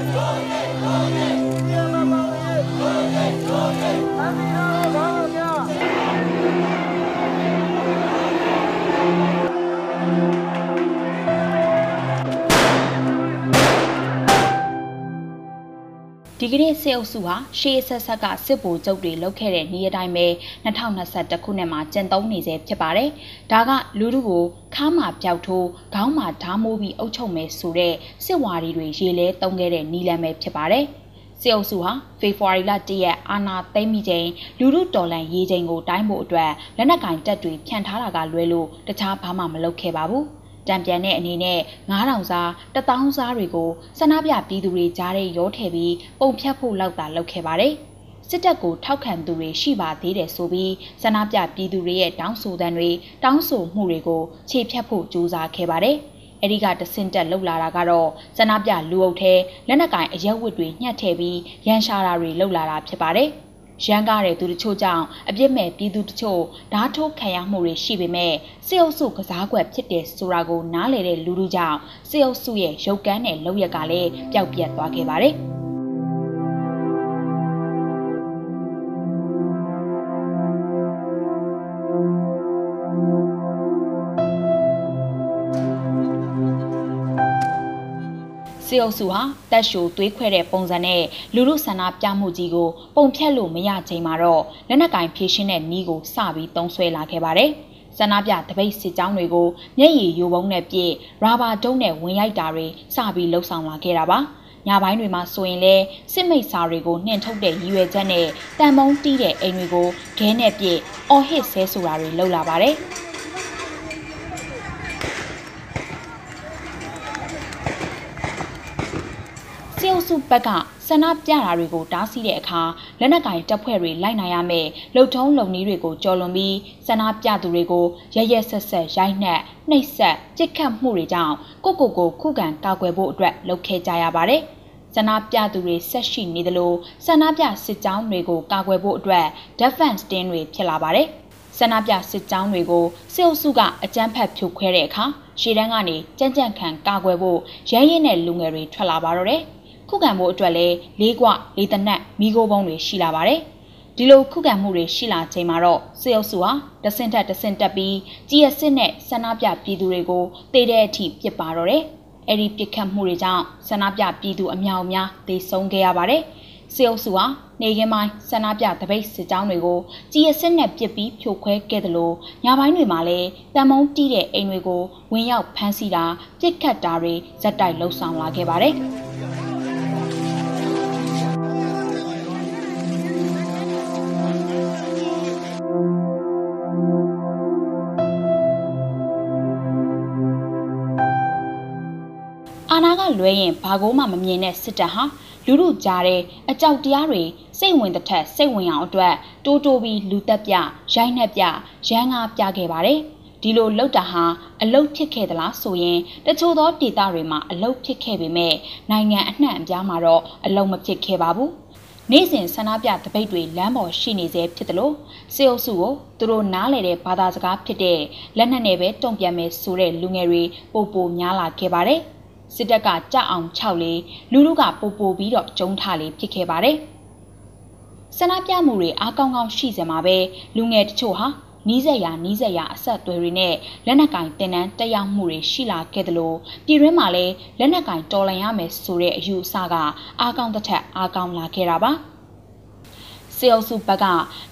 ¡Corre, corre, corre! ဒီကနေ့စစ်အုပ်စုဟာရှေးဆက်ဆက်ကစစ်ဗိုလ်ချုပ်တွေလုပ်ခဲ့တဲ့နေ့အတိုင်းပဲ2021ခုနှစ်မှာကျင့်သုံးနေစေဖြစ်ပါတယ်။ဒါကလူလူကိုခါမှာပျောက်ထိုးခေါင်းမှာဓာမိုးပြီးအုပ်ချုပ်မယ်ဆိုတဲ့စစ်ဝါဒီတွေရေလဲတုံးခဲ့တဲ့နီလန်ပဲဖြစ်ပါတယ်။စစ်အုပ်စုဟာဖေဖော်ဝါရီလ၁ရက်အာဏာသိမ်းပြီးချိန်လူလူတော်လန်ရေးချိန်ကိုတိုင်းဖို့အတွက်လက်နက်ကင်တပ်တွေဖြန့်ထားတာကလွဲလို့တခြားဘာမှမလုပ်ခဲ့ပါဘူး။ တံပြန်တဲ့အနေနဲ့9000စား1000စားတွေကိုဆန္ဒပြပြည်သူတွေကြားထဲရောထည့်ပြီးပုံဖြတ်ဖို့လောက်သာလုပ်ခဲ့ပါတယ်။စစ်တပ်ကိုထောက်ခံသူတွေရှိပါသေးတယ်ဆိုပြီးဆန္ဒပြပြည်သူတွေရဲ့တောင်းဆိုသံတွေတောင်းဆိုမှုတွေကိုခြေဖြတ်ဖို့ကြိုးစားခဲ့ပါတယ်။အဲဒီကတဆင့်တက်လှုပ်လာတာကတော့ဆန္ဒပြလူအုပ်ထဲလက်နက်ကင်အရက်ဝတ်တွေညှက်ထည့်ပြီးရန်ရှာတာတွေလှုပ်လာတာဖြစ်ပါတယ်။ ရန်ကားတဲ့သူတချို့ကြောင့်အပြစ်မဲ့ပြည်သူတချို့ဓာတ်ထိုးခံရမှုတွေရှိပေမဲ့စစ်အုပ်စုကစားကွက်ဖြစ်တဲ့ဆိုတာကိုနားလည်တဲ့လူလူကြောင့်စစ်အုပ်စုရဲ့ရုပ်ကမ်းတဲ့လောက်ရက်ကလည်းပျောက်ပြတ်သွားခဲ့ပါတယ်။ စစ်အုပ်စုဟာတက်ရှိုသွေးခွဲတဲ့ပုံစံနဲ့လူလူဆန္ဒပြမှုကြီးကိုပုံဖြတ်လို့မရချိန်မှာတော့လက်နက်ကင်ဖြည့်ရှင်းတဲ့နီးကိုစပြီးတုံးဆွဲလာခဲ့ပါတယ်။ဆန္ဒပြတပိတ်စစ်ကြောင်းတွေကိုမျက်ရည်ယိုပုံးနဲ့ပြည့်ရာဘာတုံးနဲ့ဝင်ရိုက်တာတွေစပြီးလှုပ်ဆောင်လာခဲ့တာပါ။ညပိုင်းတွေမှာဆိုရင်လဲစစ်မိတ်စာတွေကိုနှင်ထုတ်တဲ့ရည်ရွယ်ချက်နဲ့တန်မုံတီးတဲ့အိမ်တွေကိုခဲနဲ့ပြည့်အော်ဟစ်ဆဲဆိုတာတွေလုပ်လာပါတယ်။ စစ်အုပ်စုဘက်ကဆန္ဒပြတာတွေကိုတားဆီးတဲ့အခါလက်နက်ကင်တပ်ဖွဲ့တွေလိုက်နိုင်ရမယ်လှုပ်ထုံးလုံနည်းတွေကိုကြော်လွန်ပြီးဆန္ဒပြသူတွေကိုရရက်ဆက်ဆက်ရိုက်နှက်နှိပ်စက်ကြစ်ခတ်မှုတွေကြောင့်ကိုကိုကိုခုခံကာကွယ်ဖို့အတွက်လှုပ်ခဲ့ကြရပါတယ်ဆန္ဒပြသူတွေဆက်ရှိနေသလိုဆန္ဒပြစစ်ကြောင်းတွေကိုကာကွယ်ဖို့အတွက် defense team တွေဖြစ်လာပါတယ်ဆန္ဒပြစစ်ကြောင်းတွေကိုစစ်အုပ်စုကအကြမ်းဖက်ဖြိုခွဲတဲ့အခါရှေ့တန်းကနေကြမ်းကြမ်းခံကာကွယ်ဖို့ရဲရဲနဲ့လူငယ်တွေထွက်လာပါတော့တယ်။ ခုခံမှုအတွက်လည်းလေးကွလေးတနက်မိโกပုံးတွေရှိလာပါတယ်။ဒီလိုခုခံမှုတွေရှိလာချိန်မှာတော့စေအုပ်စုဟာတဆင့်တက်တဆင့်တက်ပြီးကြီးရစစ်နဲ့ဆန္ဒပြပြည်သူတွေကိုတေတဲ့အထိပြစ်ပါတော့တယ်။အဲ့ဒီပြစ်ခတ်မှုတွေကြောင့်ဆန္ဒပြပြည်သူအများအများသေဆုံးခဲ့ရပါတယ်။စေအုပ်စုဟာနေကင်းပိုင်းဆန္ဒပြတပိတ်စစ်ကြောင်းတွေကိုကြီးရစစ်နဲ့ပြစ်ပြီးဖြိုခွဲခဲ့တယ်လို့ညပိုင်းတွေမှာလည်းတံမုံတီးတဲ့အိမ်တွေကိုဝင်ရောက်ဖမ်းဆီးတာပြစ်ခတ်တာတွေဇက်တိုက်လှုပ်ဆောင်လာခဲ့ပါတယ်။ လွဲရင်ဘာကိုမှမမြင်တဲ့စစ်တပ်ဟာလူလူကြားတဲ့အကြောက်တရားတွေစိတ်ဝင်တဲ့ထက်စိတ်ဝင်အောင်အတွက်တိုးတိုးပြီးလူတက်ပြရိုက်နှက်ပြရန်ငါပြခဲ့ပါတယ်ဒီလိုလှုပ်တာဟာအလုတ်ဖြစ်ခဲ့သလားဆိုရင်တချို့သောဒေသတွေမှာအလုတ်ဖြစ်ခဲ့ပေမဲ့နိုင်ငံအနှံ့အပြားမှာတော့အလုတ်မဖြစ်ခဲ့ပါဘူးနေ့စဉ်ဆန္ဒပြတပိတ်တွေလမ်းပေါ်ရှိနေစေဖြစ်တယ်လို့စေအုပ်စုကိုသူတို့နားလေတဲ့ဘာသာစကားဖြစ်တဲ့လက်နက်နဲ့ပဲတုံ့ပြန်မယ်ဆိုတဲ့လူငယ်တွေပိုပိုများလာခဲ့ပါတယ်။ စစ်တပ်ကကြောက်အောင်ခြောက်လေလူလူကပိုပိုပြီးတော့ကျုံထလေဖြစ်ခဲ့ပါတယ်။ဆန္ဒပြမှုတွေအားကောင်းကောင်းရှိစမှာပဲလူငယ်တချို့ဟာနီးစက်ရနီးစက်ရအဆက်အသွယ်တွေနဲ့လက်နက်ကင်တင်နန်းတက်ရောက်မှုတွေရှိလာခဲ့တယ်လို့ပြည်တွင်းမှာလည်းလက်နက်ကင်တော်လှန်ရမယ်ဆိုတဲ့အယူအဆကအားကောင်းတစ်ထက်အားကောင်းလာခဲ့တာပါ။ စေအုပ်စုဘက်က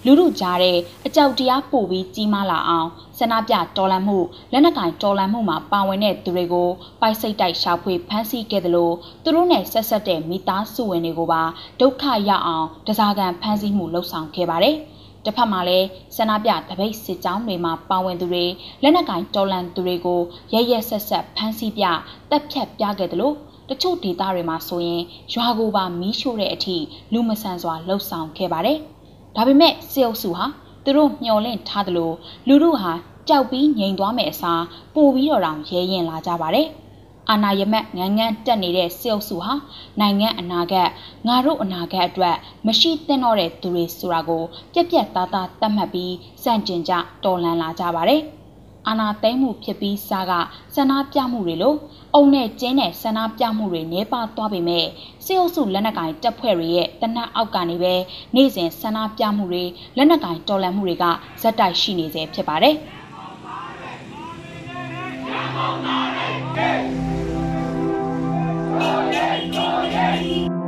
လူလူကြားတဲ့အကြောက်တရားပို့ပြီးကြီးမားလာအောင်ဆန္ဒပြတော်လှန်မှုလက်နက်ကင်တော်လှန်မှုမှာပါဝင်တဲ့သူတွေကိုပိုက်စိတ်တိုက်ရှာဖွေဖမ်းဆီးခဲ့တယ်လို့သူတို့နဲ့ဆက်ဆက်တဲ့မိသားစုဝင်တွေကိုပါဒုက္ခရောက်အောင်တစားကန်ဖမ်းဆီးမှုလှုပ်ဆောင်ခဲ့ပါတယ်။တစ်ဖက်မှာလည်းဆန္ဒပြတပိတ်စစ်ကြောင်းတွေမှာပါဝင်သူတွေလက်နက်ကင်တော်လန်သူတွေကိုရရက်ဆက်ဆက်ဖမ်းဆီးပြတပ်ဖြတ်ပြခဲ့တယ်လို့ တချို့ဒေသတွေမှာဆိုရင်ရွာကိုပါမီးရှို့တဲ့အထိလူမဆန်စွာလှုပ်ဆောင်ခဲ့ပါတယ်။ဒါပေမဲ့စေအုပ်စုဟာသူတို့မျှော်လင့်ထားသလိုလူတို့ဟာကြောက်ပြီးငြိမ်သွားမယ့်အစားပိုပြီးတော့တောင်ရဲရင်လာကြပါတယ်။အာနာယမက်ငန်းငန်းတက်နေတဲ့စေအုပ်စုဟာနိုင်ငံအနာဂတ်ငါတို့အနာဂတ်အတွက်မရှိသင့်တော့တဲ့သူတွေဆိုတာကိုပြက်ပြက်သားသားသတ်မှတ်ပြီးစန့်ကျင်ကြတော်လှန်လာကြပါတယ်။ အာနာသိမ်းမှုဖြစ်ပြီးစားကဆန္ဒပြမှုတွေလို့အုံနဲ့ကျင်းတဲ့ဆန္ဒပြမှုတွေနေပါသွားပေမဲ့စစ်အုပ်စုလက်နက်ကင်တပ်ဖွဲ့တွေရဲ့တနက်အောက်ကနေပဲနေ့စဉ်ဆန္ဒပြမှုတွေလက်နက်ကင်တော်လှန်မှုတွေကဇက်တိုက်ရှိနေစေဖြစ်ပါတယ်။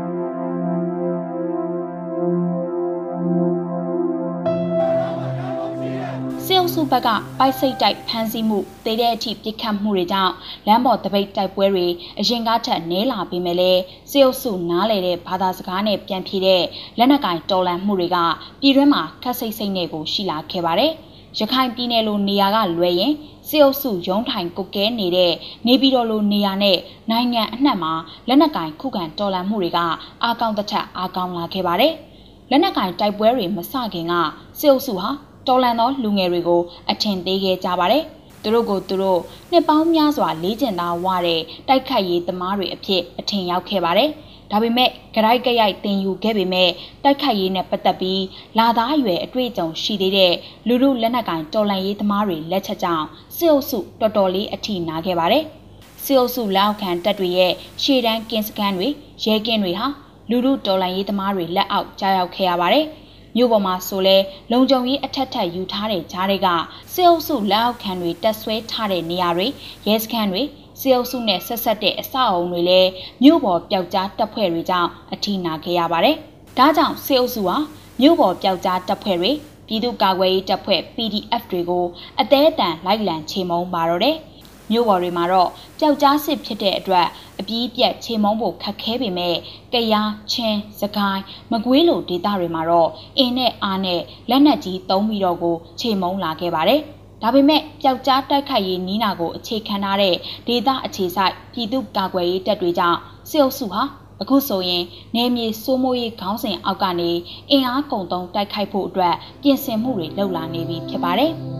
စစ်အုပ်စုဘက်ကပိုက်စိတ်တိုက်ဖမ်းဆီးမှုတေးတဲ့အထိပြစ်ခတ်မှုတွေကြောင့်လမ်းပေါ်တပိတ်တိုက်ပွဲတွေအရင်ကထက်နည်းလာပေမဲ့လည်းစစ်အုပ်စုနားလေတဲ့ဘာသာစကားနဲ့ပြန်ဖြေတဲ့လက်နက်ကင်တော်လှန်မှုတွေကပြည်တွင်းမှာခက်စိတ်စိတ်နဲ့ကိုရှိလာခဲ့ပါတယ်။ရခိုင်ပြည်နယ်လိုနေရာကလွဲရင်စစ်အုပ်စုရုံးထိုင်ကုတ်ကဲနေတဲ့နေပြည်တော်လိုနေရာနဲ့နိုင်ငံအနှံ့မှာလက်နက်ကင်ခုခံတော်လှန်မှုတွေကအာကောင်းတစ်ထက်အာကောင်းလာခဲ့ပါတယ်။လက်နက်ကင်တိုက်ပွဲတွေမစခင်ကစစ်အုပ်စုဟာ တော်လန်သောလူငယ်တွေကိုအထင်သေးခဲ့ကြပါတယ်။သူတို့ကိုသူတို့နှစ်ပေါင်းများစွာလေ့ကျင့်သားဝတဲ့တိုက်ခိုက်ရေးသမားတွေအဖြစ်အထင်ရောက်ခဲ့ပါတယ်။ဒါပေမဲ့ကြိုက်ကြရိုက်တင်ယူခဲ့ပေမဲ့တိုက်ခိုက်ရေးနဲ့ပတ်သက်ပြီးလာသားအရွယ်အတွေ့အကြုံရှိသေးတဲ့လူလူလက်နက်ကင်တော်လန်ရေးသမားတွေလက်ချက်ကြောင့်စစ်အုပ်စုတော်တော်လေးအထိနာခဲ့ပါတယ်။စစ်အုပ်စုလက်အောက်ခံတပ်တွေရဲ့ရှေ့တန်းကင်းစခန်းတွေရဲကင်းတွေဟာလူလူတော်လန်ရေးသမားတွေလက်အောက်ကြားရောက်ခဲ့ရပါတယ်။ မြို့ပေါ်မှာဆိုလဲလုံခြုံရေးအထက်ထက်ယူထားတဲ့ကြားတွေကစစ်အုပ်စုလက်အောက်ခံတွေတက်ဆွဲထားတဲ့နေရာတွေရဲစခန်းတွေစစ်အုပ်စုနဲ့ဆက်ဆက်တဲ့အဆောက်အုံတွေလည်းမြို့ပေါ်ပျောက်ကြားတပ်ဖွဲ့တွေကြောင့်အထိနာခဲ့ရပါတယ်။ဒါကြောင့်စစ်အုပ်စုဟာမြို့ပေါ်ပျောက်ကြားတပ်ဖွဲ့တွေပြည်သူ့ကာကွယ်ရေးတပ်ဖွဲ့ PDF တွေကိုအသေးအတန်လိုက်လံချေမှုန်းပါတော့တယ်။ မြို့ပေါ်တွေမှာတော့ပျောက်ကြားစစ်ဖြစ်တဲ့အတွက်အပြီးပြက်ချိန်မုံဖို့ခက်ခဲပေမဲ့ကရားချင်းစကိုင်းမကွေးလိုဒေသတွေမှာတော့အင်းနဲ့အားနဲ့လက်နက်ကြီးသုံးပြီးတော့ကိုချိန်မုံလာခဲ့ပါတယ်။ဒါပေမဲ့ပျောက်ကြားတိုက်ခိုက်ရေးနီးနာကိုအခြေခံထားတဲ့ဒေသအခြေစိုက်ပြည်သူ့ကာကွယ်ရေးတပ်တွေကြောင့်စစ်အုပ်စုဟာအခုဆိုရင်နေမြေစိုးမိုးရေးခေါင်းစဉ်အောက်ကနေအင်အားကုန်သုံးတိုက်ခိုက်ဖို့အတွက်ပြင်ဆင်မှုတွေလှုပ်လာနေပြီဖြစ်ပါတယ်။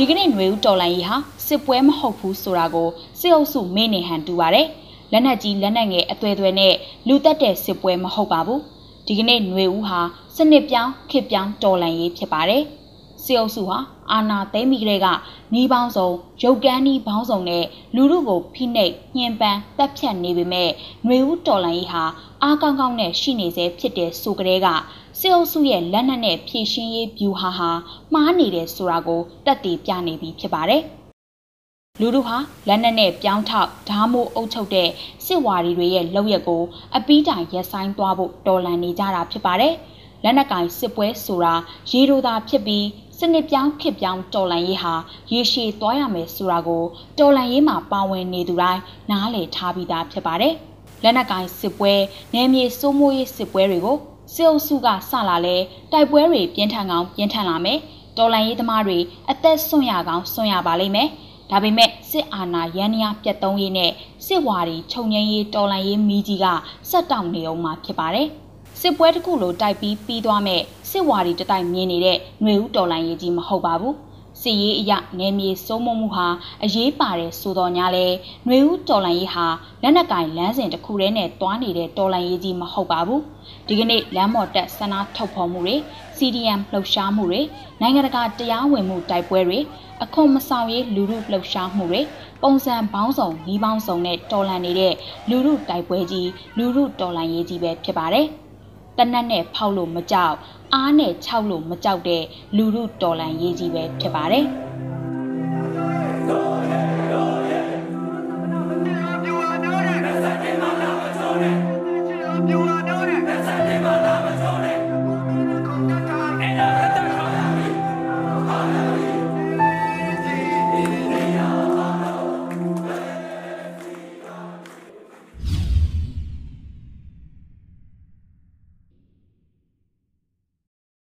ဒီကနေ့ຫນွေဦးတော်လိုင်းကြီးဟာစစ်ပွဲမဟုတ်ဘူးဆိုတာကိုစစ်အုပ်စုမေ့နေဟန်တူပါတယ်။လက်နက်ကြီးလက်နက်ငယ်အသွဲသွဲနဲ့လူတက်တဲ့စစ်ပွဲမဟုတ်ပါဘူး။ဒီကနေ့ຫນွေဦးဟာစနစ်ပြောင်းခေတ်ပြောင်းတော်လိုင်းရေးဖြစ်ပါတယ်။စစ်အုပ်စုဟာ အာဏာသိမ်းပြီးကလေးကနှီးပေါင်းစုံရုပ်ကန်းနှီးပေါင်းစုံနဲ့လူလူကိုဖိနှိပ်ညှဉ်းပန်းတပ်ဖြတ်နေပေမဲ့ຫນွေဦးတော်လိုင်းရေးဟာအားကောင်းကောင်းနဲ့ရှိနေစေဖြစ်တဲ့ဆိုကလေးကစစ်အုပ်စုရဲ့လက်နက်နဲ့ဖြည့်ရှင်းရေးဗျူဟာဟာမှားနေတယ်ဆိုတာကိုတက်တည်ပြနေပြီဖြစ်ပါတယ်။လူတို့ဟာလက်နက်နဲ့ပြောင်းထောက်ဓာမိုးအုပ်ချုပ်တဲ့စစ်ဝါဒီတွေရဲ့လောက်ရက်ကိုအပီးတိုင်ရက်ဆိုင်သွားဖို့တော်လန်နေကြတာဖြစ်ပါတယ်။လက်နက်ကင်စစ်ပွဲဆိုတာရေဒိုသာဖြစ်ပြီး စနစ်ပြောင်းခစ်ပြောင်းတော်လန်ရေးဟာရေရှည်သွားရမယ်ဆိုတာကိုတော်လန်ရေးမှာပါဝင်နေသူတိုင်းနားလည်ထားပြီးသားဖြစ်ပါတယ်။လက်နက်ကင်စစ်ပွဲနယ်မြေစိုးမိုးရေးစစ်ပွဲတွေကိုစစ်အုပ်စုကစလာလဲတိုက်ပွဲတွေပြင်းထန်ကောင်ပြင်းထန်လာမယ်တော်လန်ရေးသမားတွေအသက်ဆွန့်ရကောင်ဆွန့်ရပါလိမ့်မယ်ဒါပေမဲ့စစ်အာဏာရန်ရာပြတ်သုံးရေးနဲ့စစ်ဝါဒီခြုံငင်းရေးတော်လန်ရေးမီးကြီးကဆက်တောက်နေအောင်မှာဖြစ်ပါတယ်စစ်ပွဲတစ်ခုလိုတိုက်ပြီးပြီးသွားမဲ့ စစ်ဝါဒီတတိုက်မြင်နေတဲ့ຫນွေဦးတော်လန်ရေးကြီးမဟုတ်ပါဘူးစီရေးအရနယ်မြေစိုးမိုးမှုဟာအရေးပါတယ်ဆိုတော်ညာလဲຫນွေဦးတော်လန်ရေးဟာလက်နက်ကင်လမ်းစဉ်တစ်ခုတည်းနဲ့တွားနေတဲ့တော်လန်ရေးကြီးမဟုတ်ပါဘူးဒီကနေ့လမ်းမော်တက်ဆန္ဒထုတ်ဖော်မှုတွေ CDM လှုပ်ရှားမှုတွေနိုင်ငံတကာတရားဝင်မှုတိုက်ပွဲတွေအခွန်မဆောင်ရေးလူမှုလှုပ်ရှားမှုတွေပုံစံပေါင်းစုံဤပေါင်းစုံနဲ့တော်လန်နေတဲ့လူမှုတိုက်ပွဲကြီးလူမှုတော်လန်ရေးကြီးပဲဖြစ်ပါတယ် တနက်နဲ့ဖောက်လို့မကြောက်အားနဲ့ခြောက်လို့မကြောက်တဲ့လူမှုတော်လန်ရေးကြီးပဲဖြစ်ပါတယ်။